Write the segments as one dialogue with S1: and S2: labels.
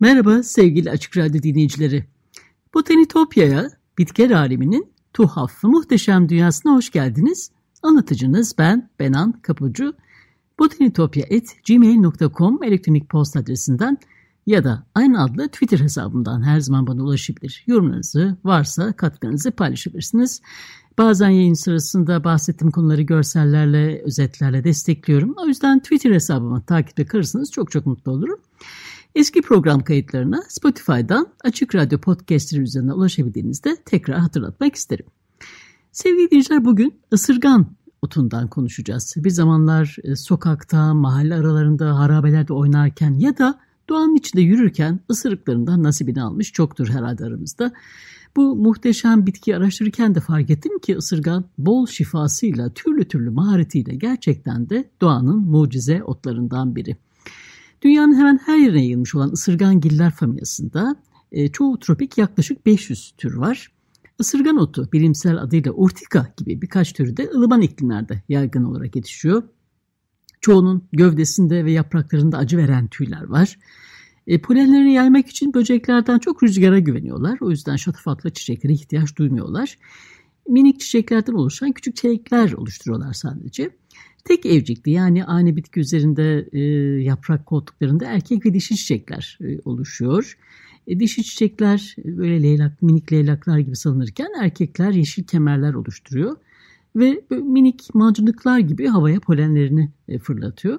S1: Merhaba sevgili Açık Radyo dinleyicileri. Botanitopya'ya, bitkiler aleminin tuhaf ve muhteşem dünyasına hoş geldiniz. Anlatıcınız ben Benan Kapucu. botanitopya.gmail.com elektronik posta adresinden ya da aynı adlı Twitter hesabımdan her zaman bana ulaşabilir. Yorumlarınızı varsa katkınızı paylaşabilirsiniz. Bazen yayın sırasında bahsettiğim konuları görsellerle, özetlerle destekliyorum. O yüzden Twitter hesabımı takipte kalırsanız çok çok mutlu olurum. Eski program kayıtlarına Spotify'dan Açık Radyo podcastleri üzerinden ulaşabildiğinizde tekrar hatırlatmak isterim. Sevgili dinleyiciler bugün ısırgan otundan konuşacağız. Bir zamanlar e, sokakta, mahalle aralarında, harabelerde oynarken ya da doğanın içinde yürürken ısırıklarından nasibini almış çoktur herhalde aramızda. Bu muhteşem bitkiyi araştırırken de fark ettim ki ısırgan bol şifasıyla, türlü türlü maharetiyle gerçekten de doğanın mucize otlarından biri. Dünyanın hemen her yerine yayılmış olan ısırgan giller familyasında e, çoğu tropik yaklaşık 500 tür var. Isırgan otu bilimsel adıyla urtika gibi birkaç türü de ılıman iklimlerde yaygın olarak yetişiyor. Çoğunun gövdesinde ve yapraklarında acı veren tüyler var. E, polenlerini yaymak için böceklerden çok rüzgara güveniyorlar. O yüzden şatafatlı çiçeklere ihtiyaç duymuyorlar. Minik çiçeklerden oluşan küçük çelikler oluşturuyorlar sadece. Tek evcikli yani aynı bitki üzerinde e, yaprak koltuklarında erkek ve dişi çiçekler e, oluşuyor. E, dişi çiçekler e, böyle leylak, minik leylaklar gibi sanılırken erkekler yeşil kemerler oluşturuyor. Ve minik mancınıklar gibi havaya polenlerini e, fırlatıyor.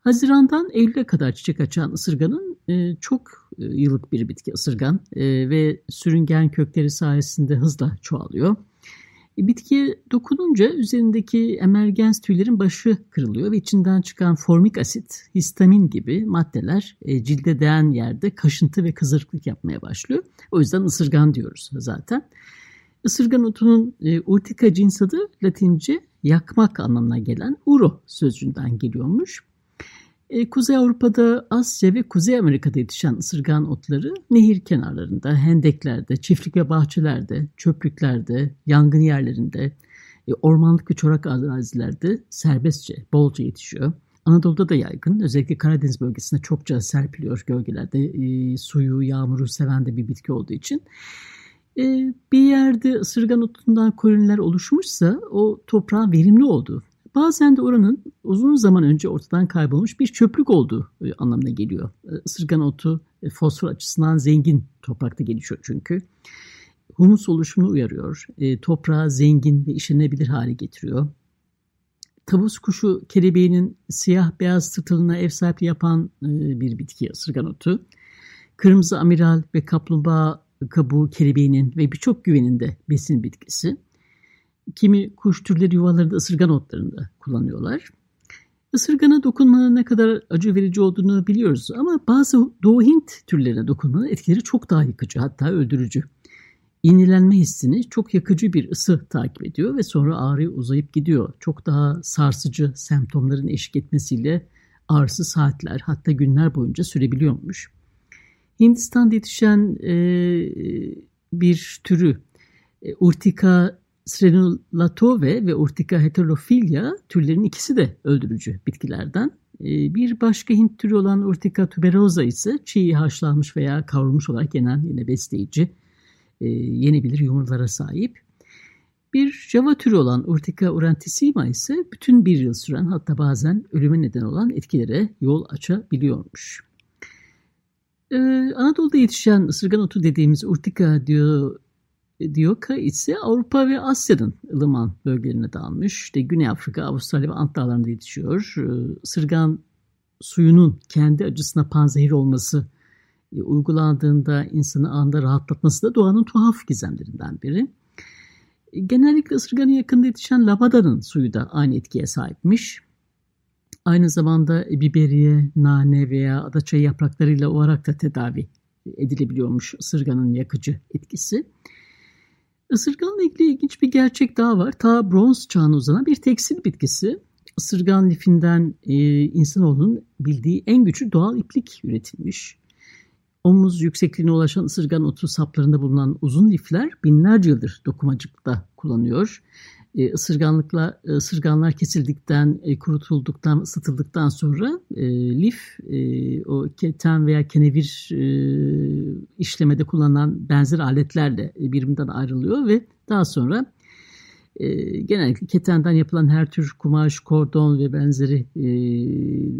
S1: Haziran'dan Eylül'e kadar çiçek açan ısırganın e, çok e, yıllık bir bitki ısırgan e, ve sürüngen kökleri sayesinde hızla çoğalıyor. E, bitkiye dokununca üzerindeki emergens tüylerin başı kırılıyor ve içinden çıkan formik asit, histamin gibi maddeler e, cilde değen yerde kaşıntı ve kızarıklık yapmaya başlıyor. O yüzden ısırgan diyoruz zaten. Isırgan otunun e, urtica cins adı latince yakmak anlamına gelen uro sözcüğünden geliyormuş. E, Kuzey Avrupa'da, Asya ve Kuzey Amerika'da yetişen ısırgan otları nehir kenarlarında, hendeklerde, çiftlik ve bahçelerde, çöplüklerde, yangın yerlerinde, e, ormanlık ve çorak arazilerde serbestçe, bolca yetişiyor. Anadolu'da da yaygın. Özellikle Karadeniz bölgesinde çokça serpiliyor gölgelerde. E, suyu, yağmuru seven de bir bitki olduğu için. E, bir yerde ısırgan otundan koloniler oluşmuşsa o toprağın verimli olduğu Bazen de oranın uzun zaman önce ortadan kaybolmuş bir çöplük olduğu e, anlamına geliyor. E, isırgan otu e, fosfor açısından zengin toprakta gelişiyor çünkü. Humus oluşumunu uyarıyor. Toprağı zengin ve işlenebilir hale getiriyor. Tavus kuşu kelebeğinin siyah beyaz tırtılına ev sahipliği yapan bir bitki ısırgan otu. Kırmızı amiral ve kaplumbağa kabuğu kelebeğinin ve birçok güveninde besin bitkisi. Kimi kuş türleri yuvalarında ısırgan otlarında kullanıyorlar. Isırgana dokunmanın ne kadar acı verici olduğunu biliyoruz ama bazı Doğu Hint türlerine dokunmanın etkileri çok daha yıkıcı hatta öldürücü. İğnelenme hissini çok yakıcı bir ısı takip ediyor ve sonra ağrı uzayıp gidiyor. Çok daha sarsıcı semptomların eşlik etmesiyle ağrısı saatler hatta günler boyunca sürebiliyormuş. Hindistan'da yetişen e, bir türü e, Urtica Strenolatove ve Urtica heterophilia türlerin ikisi de öldürücü bitkilerden. Ee, bir başka Hint türü olan Urtica tuberosa ise çiğ haşlanmış veya kavrulmuş olarak yenen yine besleyici, e, yenebilir yumurlara sahip. Bir Java türü olan Urtica urantissima ise bütün bir yıl süren hatta bazen ölüme neden olan etkilere yol açabiliyormuş. Ee, Anadolu'da yetişen ısırgan otu dediğimiz Urtica diyor Dioka ise Avrupa ve Asya'nın ılıman bölgelerine dağılmış. İşte Güney Afrika, Avustralya ve Ant dağlarında yetişiyor. Ee, suyunun kendi acısına panzehir olması e, uygulandığında insanı anda rahatlatması da doğanın tuhaf gizemlerinden biri. E, genellikle ısırganın yakında yetişen lavadanın suyu da aynı etkiye sahipmiş. Aynı zamanda biberiye, nane veya adaçayı yapraklarıyla olarak da tedavi edilebiliyormuş ısırganın yakıcı etkisi. Isırganla ilgili ilginç bir gerçek daha var. Ta bronz çağına uzanan bir tekstil bitkisi. Isırgan lifinden e, insanoğlunun bildiği en güçlü doğal iplik üretilmiş. Omuz yüksekliğine ulaşan ısırgan otu saplarında bulunan uzun lifler binlerce yıldır dokumacılıkta kullanıyor e, ısırganlıkla e, ısırganlar kesildikten, e, kurutulduktan, ısıtıldıktan sonra e, lif e, o keten veya kenevir e, işlemede kullanılan benzer aletlerle birbirinden ayrılıyor ve daha sonra e, genellikle ketenden yapılan her tür kumaş, kordon ve benzeri e,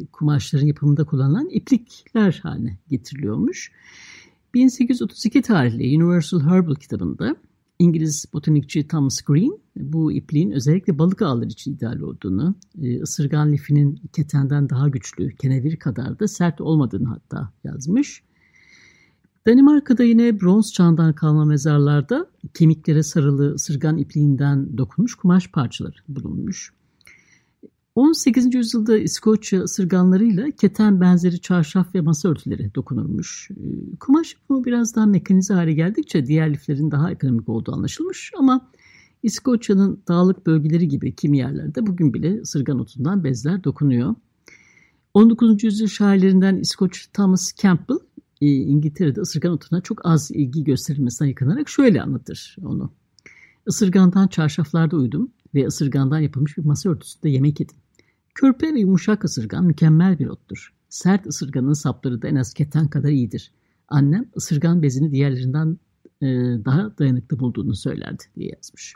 S1: kumaşların yapımında kullanılan iplikler haline getiriliyormuş. 1832 tarihli Universal Herbal kitabında İngiliz botanikçi Thomas Green bu ipliğin özellikle balık ağları için ideal olduğunu, e, ısırgan lifinin ketenden daha güçlü, kenevir kadar da sert olmadığını hatta yazmış. Danimarka'da yine bronz çağından kalma mezarlarda kemiklere sarılı ısırgan ipliğinden dokunmuş kumaş parçaları bulunmuş. 18. yüzyılda İskoçya ısırganlarıyla keten benzeri çarşaf ve masa örtüleri dokunurmuş. Ee, kumaş yapımı biraz daha mekanize hale geldikçe diğer liflerin daha ekonomik olduğu anlaşılmış ama İskoçya'nın dağlık bölgeleri gibi kimi yerlerde bugün bile ısırgan otundan bezler dokunuyor. 19. yüzyıl şairlerinden İskoç Thomas Campbell e, İngiltere'de ısırgan otuna çok az ilgi gösterilmesine yakınarak şöyle anlatır onu. Isırgandan çarşaflarda uyudum ve ısırgandan yapılmış bir masa örtüsünde yemek yedim. Körpe ve yumuşak ısırgan mükemmel bir ottur. Sert ısırganın sapları da en az keten kadar iyidir. Annem ısırgan bezini diğerlerinden e, daha dayanıklı bulduğunu söylerdi diye yazmış.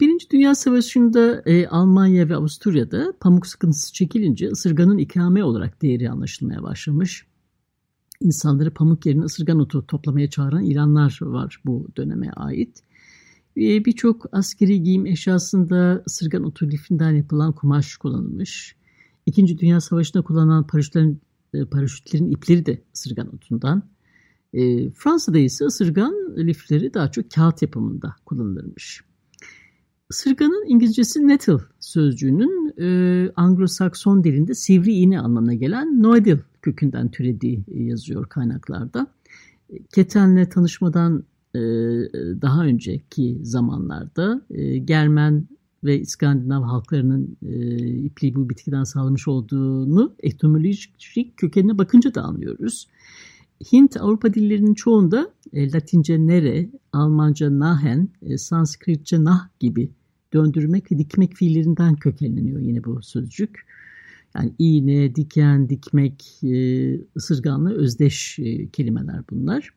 S1: Birinci Dünya Savaşı'nda e, Almanya ve Avusturya'da pamuk sıkıntısı çekilince ısırganın ikame olarak değeri anlaşılmaya başlamış. İnsanları pamuk yerine ısırgan otu toplamaya çağıran ilanlar var bu döneme ait. Ee, birçok askeri giyim eşyasında ısırgan otu lifinden yapılan kumaş kullanılmış. İkinci Dünya Savaşı'nda kullanılan paraşütlerin, e, paraşütlerin ipleri de ısırgan otundan. E, Fransa'da ise ısırgan lifleri daha çok kağıt yapımında kullanılırmış. Isırganın İngilizcesi nettle sözcüğünün e, Anglo-Sakson dilinde sivri iğne anlamına gelen noedil kökünden türediği yazıyor kaynaklarda. Ketenle tanışmadan e, daha önceki zamanlarda e, Germen ve İskandinav halklarının e, ipliği bu bitkiden sağlamış olduğunu etimolojik kökenine bakınca da anlıyoruz. Hint Avrupa dillerinin çoğunda Latince nere, Almanca nahen, Sanskritçe nah gibi döndürmek ve dikmek fiillerinden kökenleniyor yine bu sözcük. Yani iğne, diken, dikmek, ısırganla özdeş kelimeler bunlar.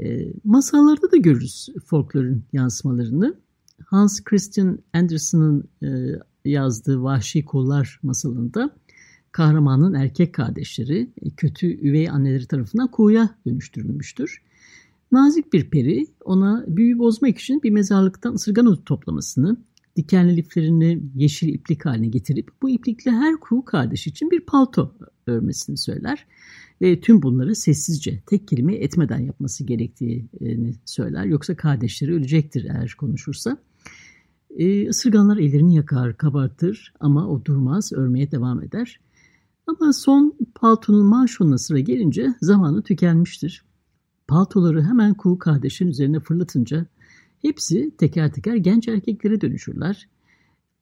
S1: E, masallarda da görürüz folklorun yansımalarını. Hans Christian Andersen'ın e, yazdığı Vahşi Kollar masalında kahramanın erkek kardeşleri e, kötü üvey anneleri tarafından kuğuya dönüştürülmüştür. Nazik bir peri ona büyü bozmak için bir mezarlıktan ısırgan otu toplamasını, dikenli liflerini yeşil iplik haline getirip bu iplikle her kuğu kardeş için bir palto örmesini söyler ve tüm bunları sessizce tek kelime etmeden yapması gerektiğini söyler. Yoksa kardeşleri ölecektir eğer konuşursa. E, ısırganlar ellerini yakar, kabartır ama o durmaz, örmeye devam eder. Ama son paltonun manşonuna sıra gelince zamanı tükenmiştir. Paltoları hemen kuğu kardeşin üzerine fırlatınca hepsi teker teker genç erkeklere dönüşürler.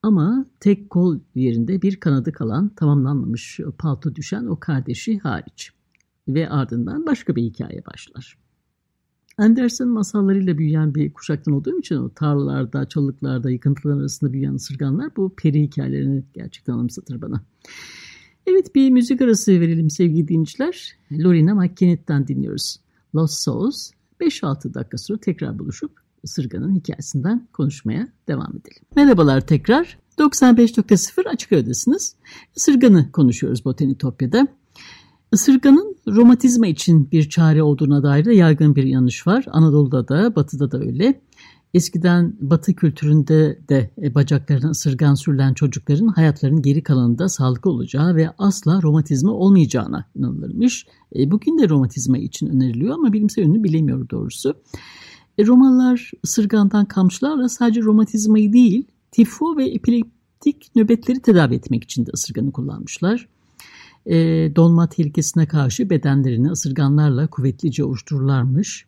S1: Ama tek kol yerinde bir kanadı kalan tamamlanmamış palto düşen o kardeşi hariç ve ardından başka bir hikaye başlar. Anderson masallarıyla büyüyen bir kuşaktan olduğum için o tarlalarda, çalılıklarda, yıkıntılar arasında büyüyen ısırganlar bu peri hikayelerini gerçekten anımsatır bana. Evet bir müzik arası verelim sevgili dinleyiciler. Lorena McKennett'ten dinliyoruz. Lost Souls. 5-6 dakika sonra tekrar buluşup ısırganın hikayesinden konuşmaya devam edelim. Merhabalar tekrar. 95.0 Açık Radyo'dasınız. Isırganı konuşuyoruz Botanitopya'da. Isırganın romatizma için bir çare olduğuna dair de yaygın bir yanlış var. Anadolu'da da batıda da öyle. Eskiden batı kültüründe de e, bacaklarına ısırgan sürülen çocukların hayatlarının geri kalanında sağlıklı olacağı ve asla romatizma olmayacağına inanılırmış. E, bugün de romatizma için öneriliyor ama bilimsel yönünü bilemiyor doğrusu. E, Romalılar ısırgandan kamçılarla sadece romatizmayı değil, tifo ve epileptik nöbetleri tedavi etmek için de ısırganı kullanmışlar. E, donma tehlikesine karşı bedenlerini ısırganlarla kuvvetlice oluştururlarmış.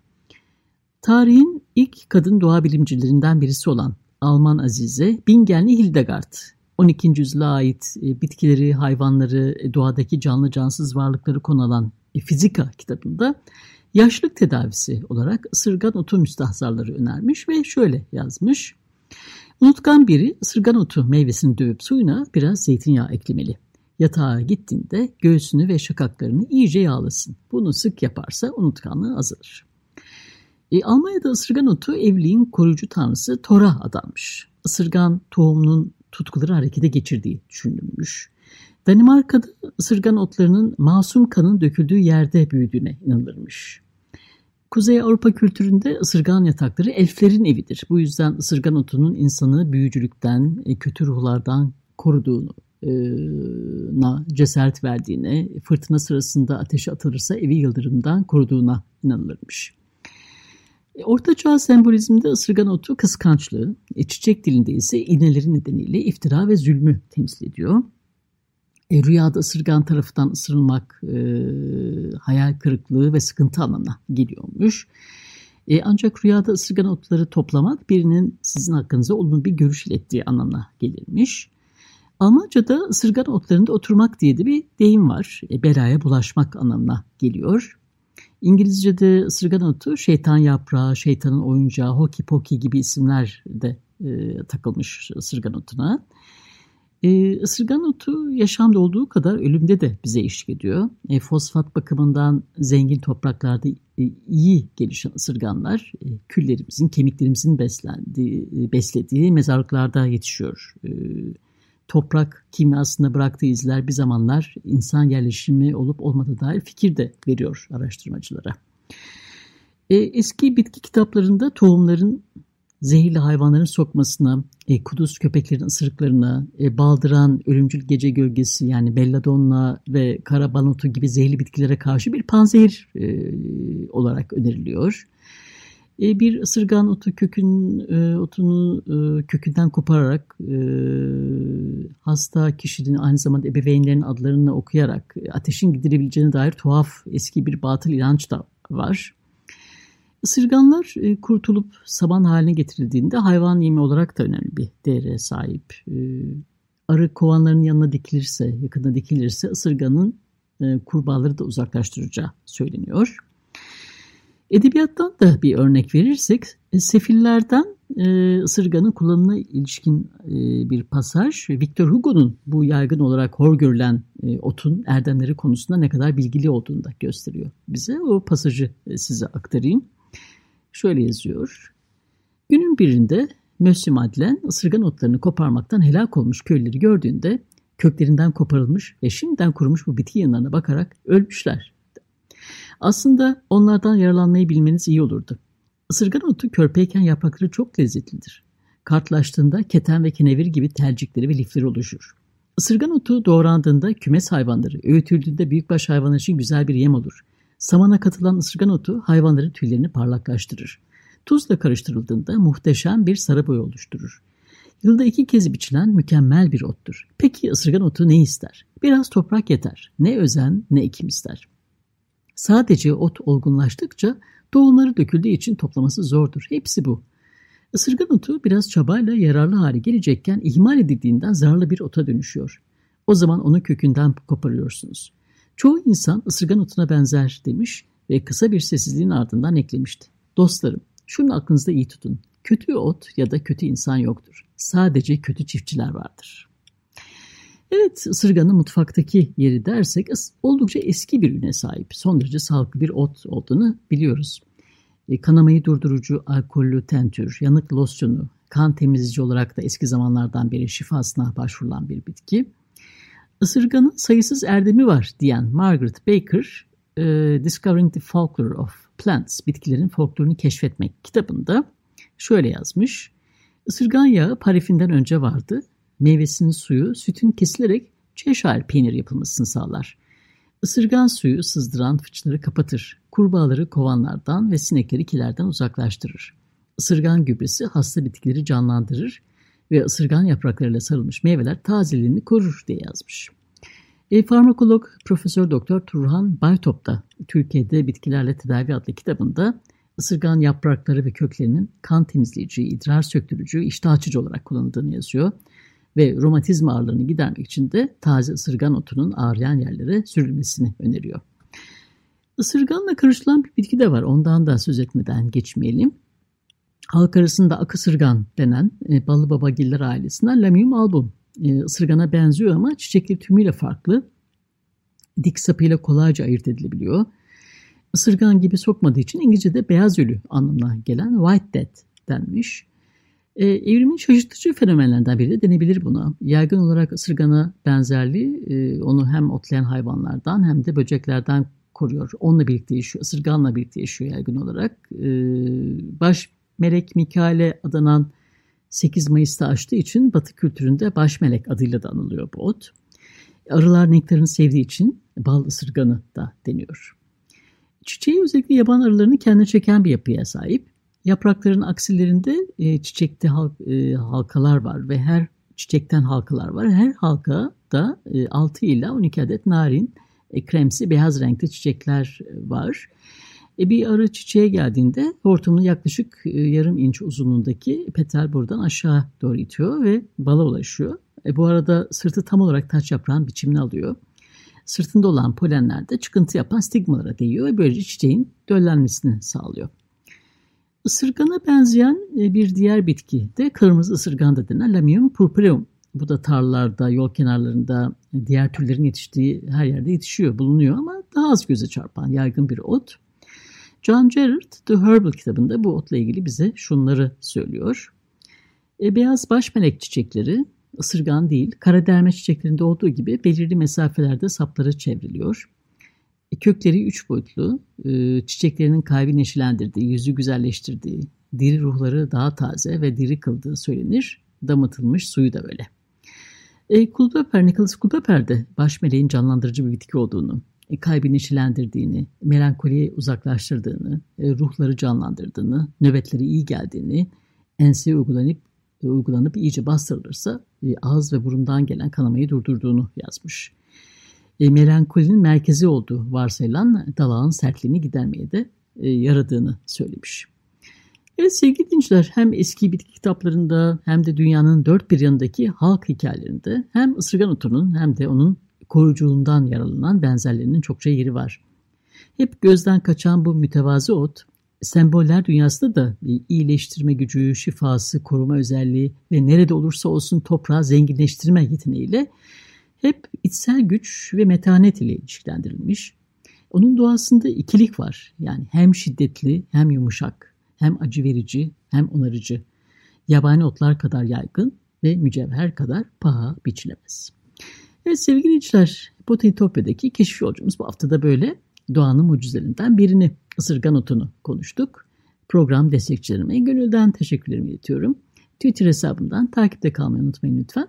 S1: Tarihin ilk kadın doğa bilimcilerinden birisi olan Alman Azize Bingenli Hildegard 12. yüzyıla ait e, bitkileri, hayvanları, e, doğadaki canlı cansız varlıkları konu alan e, Fizika kitabında yaşlık tedavisi olarak ısırgan otu müstahzarları önermiş ve şöyle yazmış. Unutkan biri ısırgan otu meyvesini dövüp suyuna biraz zeytinyağı eklemeli. Yatağa gittiğinde göğsünü ve şakaklarını iyice yağlasın. Bunu sık yaparsa unutkanlığı azalır. E, Almanya'da ısırgan otu evliliğin koruyucu tanrısı Thor'a adanmış. Isırgan tohumunun tutkuları harekete geçirdiği düşünülmüş. Danimarka'da ısırgan otlarının masum kanın döküldüğü yerde büyüdüğüne inanılırmış. Kuzey Avrupa kültüründe ısırgan yatakları elflerin evidir. Bu yüzden ısırgan otunun insanı büyücülükten, e, kötü ruhlardan koruduğunu na cesaret verdiğine, fırtına sırasında ateşe atılırsa evi yıldırımdan koruduğuna inanılırmış. E, Orta Çağ sembolizminde ısırgan otu kıskançlığı, e, çiçek dilinde ise iğneleri nedeniyle iftira ve zulmü temsil ediyor. E, rüyada ısırgan tarafından ısırılmak e, hayal kırıklığı ve sıkıntı anlamına geliyormuş. E, ancak rüyada ısırgan otları toplamak birinin sizin hakkınızda olumlu bir görüş ilettiği anlamına gelirmiş. Almanca'da ısırgan otlarında oturmak diye de bir deyim var. E, belaya bulaşmak anlamına geliyor. İngilizce'de ısırgan otu şeytan yaprağı, şeytanın oyuncağı, hoki poki gibi isimler de e, takılmış ısırgan otuna. E, ısırgan otu yaşamda olduğu kadar ölümde de bize eşlik ediyor. E, fosfat bakımından zengin topraklarda e, iyi gelişen ısırganlar e, küllerimizin, kemiklerimizin beslendiği, e, beslediği mezarlıklarda yetişiyor. E, toprak kimyasında bıraktığı izler bir zamanlar insan yerleşimi olup olmadığı dair fikir de veriyor araştırmacılara. E, eski bitki kitaplarında tohumların zehirli hayvanların sokmasına, e, kuduz köpeklerin ısırıklarına, e, baldıran ölümcül gece gölgesi yani belladonna ve karabanotu gibi zehirli bitkilere karşı bir panzehir e, olarak öneriliyor. E, bir ısırgan otu kökün e, otunu e, kökünden kopararak e, hasta kişinin aynı zamanda ebeveynlerin adlarını okuyarak ateşin giderebileceğine dair tuhaf eski bir batıl inanç da var. Isırganlar kurtulup saban haline getirildiğinde hayvan yemi olarak da önemli bir değere sahip. Arı kovanlarının yanına dikilirse, yakında dikilirse ısırganın kurbağaları da uzaklaştıracağı söyleniyor. Edebiyattan da bir örnek verirsek, e, Sefillerden e, ısırganın kullanımına ilişkin e, bir pasaj, Victor Hugo'nun bu yaygın olarak hor görülen e, otun erdemleri konusunda ne kadar bilgili olduğunu da gösteriyor bize. O pasajı e, size aktarayım. Şöyle yazıyor. Günün birinde Monsieur Madeleine ısırgan otlarını koparmaktan helak olmuş köylüleri gördüğünde köklerinden koparılmış ve şimdiden kurumuş bu bitki yanlarına bakarak ölmüşler. Aslında onlardan yaralanmayı bilmeniz iyi olurdu. Isırgan otu körpeyken yaprakları çok lezzetlidir. Kartlaştığında keten ve kenevir gibi tercikleri ve lifleri oluşur. Isırgan otu doğrandığında kümes hayvanları, öğütüldüğünde büyükbaş hayvanlar için güzel bir yem olur. Samana katılan ısırgan otu hayvanların tüylerini parlaklaştırır. Tuzla karıştırıldığında muhteşem bir sarı boy oluşturur. Yılda iki kez biçilen mükemmel bir ottur. Peki ısırgan otu ne ister? Biraz toprak yeter. Ne özen ne ekim ister. Sadece ot olgunlaştıkça tohumları döküldüğü için toplaması zordur. Hepsi bu. Isırgan otu biraz çabayla yararlı hale gelecekken ihmal edildiğinden zararlı bir ota dönüşüyor. O zaman onu kökünden koparıyorsunuz. Çoğu insan ısırgan otuna benzer demiş ve kısa bir sessizliğin ardından eklemişti. Dostlarım, şunu aklınızda iyi tutun. Kötü ot ya da kötü insan yoktur. Sadece kötü çiftçiler vardır. Evet, ısırganın mutfaktaki yeri dersek oldukça eski bir üne sahip. Son derece sağlıklı bir ot olduğunu biliyoruz. E, kanamayı durdurucu alkollü tentür, yanık losyonu, kan temizleyici olarak da eski zamanlardan beri şifasına başvurulan bir bitki. Isırganın sayısız erdemi var diyen Margaret Baker, e, Discovering the Folklore of Plants, bitkilerin folklorunu keşfetmek kitabında şöyle yazmış. Isırgan yağı parifinden önce vardı. Meyvesinin suyu sütün kesilerek Cheshire peynir yapılmasını sağlar. Isırgan suyu sızdıran fıçları kapatır. Kurbağaları kovanlardan ve sinekleri kilerden uzaklaştırır. Isırgan gübresi hasta bitkileri canlandırır ve ısırgan yapraklarıyla sarılmış meyveler tazeliğini korur diye yazmış. E, farmakolog Profesör Doktor Turhan Baytop da Türkiye'de Bitkilerle Tedavi adlı kitabında ısırgan yaprakları ve köklerinin kan temizleyici, idrar söktürücü, iştah açıcı olarak kullanıldığını yazıyor. Ve romatizm ağrılarını gidermek için de taze ısırgan otunun ağrıyan yerlere sürülmesini öneriyor. Isırganla karışılan bir bitki de var. Ondan da söz etmeden geçmeyelim. Halk arasında akısırgan denen e, ballı babagiller ailesinden Lamium album. E, ısırgana benziyor ama çiçekli tümüyle farklı. Dik sapıyla kolayca ayırt edilebiliyor. Isırgan gibi sokmadığı için İngilizce'de beyaz ölü anlamına gelen white death denmiş. E, evrimin şaşırtıcı fenomenlerden biri de denebilir buna. Yaygın olarak ısırgana benzerliği e, onu hem otlayan hayvanlardan hem de böceklerden koruyor. Onunla birlikte yaşıyor, ısırganla birlikte yaşıyor yaygın olarak. E, baş melek Mikail'e adanan 8 Mayıs'ta açtığı için Batı kültüründe baş melek adıyla da anılıyor bu ot. Arılar nektarını sevdiği için bal ısırganı da deniyor. Çiçeği özellikle yaban arılarını kendine çeken bir yapıya sahip. Yaprakların aksilerinde e, çiçekte halk, e, halkalar var ve her çiçekten halkalar var. Her halka da e, 6 ile 12 adet narin, e, kremsi, beyaz renkte çiçekler e, var. E, bir arı çiçeğe geldiğinde hortumun yaklaşık e, yarım inç uzunluğundaki petal buradan aşağı doğru itiyor ve bala ulaşıyor. E, bu arada sırtı tam olarak taç yaprağın biçimini alıyor. Sırtında olan polenler de çıkıntı yapan stigmalara değiyor ve böylece çiçeğin döllenmesini sağlıyor. Isırgana benzeyen e, bir diğer bitki de kırmızı ısırgan da denen Lamium purpureum. Bu da tarlalarda, yol kenarlarında e, diğer türlerin yetiştiği her yerde yetişiyor, bulunuyor ama daha az göze çarpan yaygın bir ot. John Gerard The Herbal kitabında bu otla ilgili bize şunları söylüyor. E, beyaz baş melek çiçekleri ısırgan değil, kara derme çiçeklerinde olduğu gibi belirli mesafelerde sapları çevriliyor. E, kökleri üç boyutlu, e, çiçeklerinin kalbi neşelendirdiği, yüzü güzelleştirdiği, diri ruhları daha taze ve diri kıldığı söylenir. Damıtılmış suyu da öyle. E, Kulbeper, Nicholas Kulbeper de baş meleğin canlandırıcı bir bitki olduğunu, e, kalbi neşelendirdiğini, melankoliyi uzaklaştırdığını, e, ruhları canlandırdığını, nöbetleri iyi geldiğini, enseye uygulanıp uygulanıp iyice bastırılırsa ağız ve burundan gelen kanamayı durdurduğunu yazmış. E, merkezi olduğu varsayılan dalağın sertliğini gidermeye de e, yaradığını söylemiş. Evet sevgili dinleyiciler hem eski bitki kitaplarında hem de dünyanın dört bir yanındaki halk hikayelerinde hem ısırgan otunun hem de onun koruyuculuğundan yararlanan benzerlerinin çokça yeri var. Hep gözden kaçan bu mütevazı ot semboller dünyasında da iyileştirme gücü, şifası, koruma özelliği ve nerede olursa olsun toprağı zenginleştirme yeteneğiyle hep içsel güç ve metanet ile ilişkilendirilmiş. Onun doğasında ikilik var. Yani hem şiddetli hem yumuşak, hem acı verici hem onarıcı. Yabani otlar kadar yaygın ve mücevher kadar paha biçilemez. Evet sevgili dinleyiciler, Botanitopya'daki keşif yolcumuz bu hafta da böyle doğanın mucizelerinden birini ısırgan otunu konuştuk. Program destekçilerime gönülden teşekkürlerimi iletiyorum. Twitter hesabımdan takipte kalmayı unutmayın lütfen.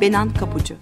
S2: Benan Kapucu